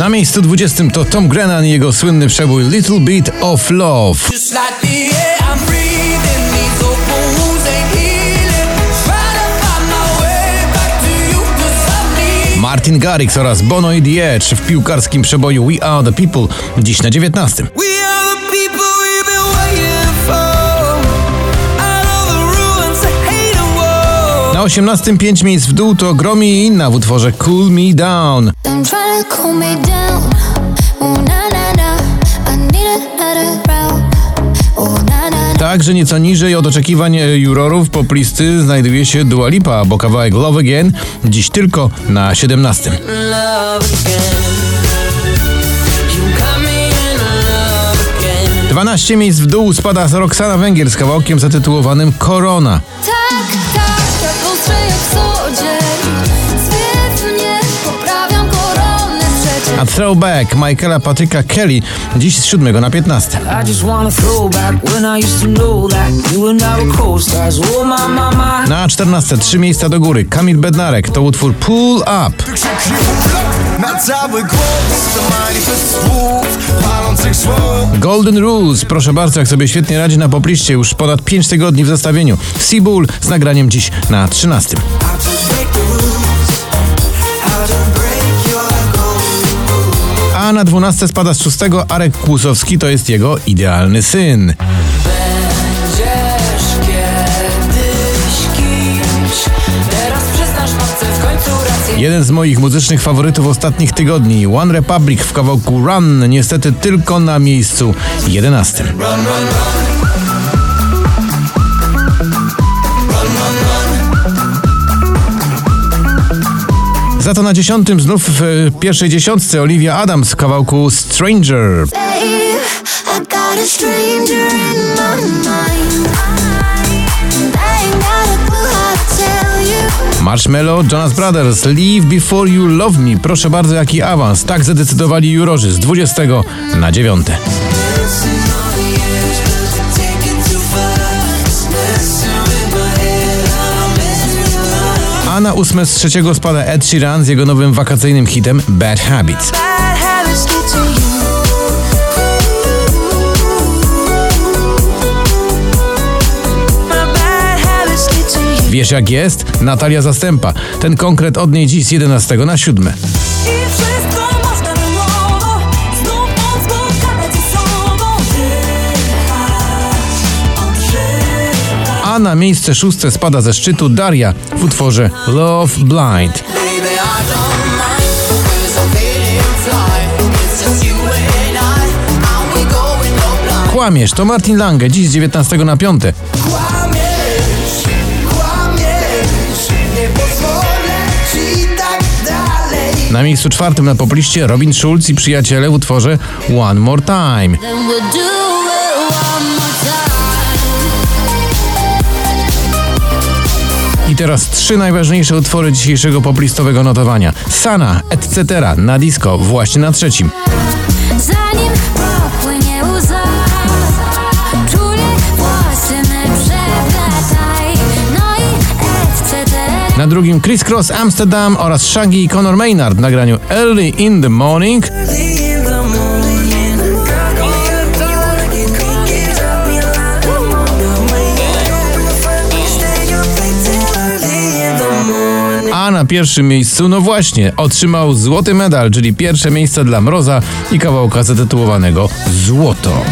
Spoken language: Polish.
Na miejscu 20 to Tom Grennan i jego słynny przebój Little Bit of Love. Need Martin Garrix oraz Bono i The Edge w piłkarskim przeboju We Are The People dziś na 19. Na 18 5 miejsc w dół to Gromi i inna w utworze Cool Me Down. Także nieco niżej od oczekiwań e, jurorów poplisty znajduje się Dua Lipa, bo kawałek Love Again dziś tylko na 17. Love again. You got me in love again. 12 miejsc w dół spada Roxana Węgier z kawałkiem zatytułowanym Korona. Tak, Zwiewnie poprawiam koronę przecież. A Throwback Michaela Patryka Kelly dziś z 7 na 15. I just wanna throw back when I used to know that you and I were co-stars. Oh my, my, my. Na 14 trzy miejsca do góry Kamil Bednarek to utwór Pull Up. Na cały głos To manifest słów, palących słów Golden Rules, proszę bardzo, jak sobie świetnie radzi na popliście już ponad 5 tygodni w zestawieniu. Seabull z nagraniem dziś na 13. How to break the rules How to break your goals A na 12 spada z 6 Arek Kłusowski, to jest jego idealny syn. Jeden z moich muzycznych faworytów ostatnich tygodni, One Republic w kawałku Run, niestety tylko na miejscu 11. Za to na dziesiątym znów w pierwszej dziesiątce Olivia Adams w kawałku Stranger. Babe, Marshmello, Jonas Brothers, Leave Before You Love Me. Proszę bardzo, jaki awans. Tak zadecydowali jurorzy z 20 na 9. Listen all the years Cause I'm taking too fast Messing with my head I'm messing with my A na 8 z trzeciego spada Ed Sheeran z jego nowym wakacyjnym hitem Bad Habits. Wiesz jak jest? Natalia Zastępa. Ten konkret od niej dziś z 11 na 7. I wszystko można na nowo Znów moc spotkać ze sobą Odżywać, odżywać A na miejsce szóste spada ze szczytu Daria w utworze Love Blind. No blind. Kłamiesz, to Martin Lange, dziś z 19 na 5. Na miejscu czwartym na popliście Robin Schulz i przyjaciele w utworze One More Time. I teraz trzy najważniejsze utwory dzisiejszego poplistowego notowania. Sana, etc. na disco właśnie na trzecim. Zanim Na drugim Chris Cross Amsterdam oraz Shaggy i Conor Maynard w nagraniu Early in the Morning. a na pierwszym miejscu, no właśnie, otrzymał złoty medal, czyli pierwsze miejsce dla Mroza i kawałka zatytułowanego. Złoto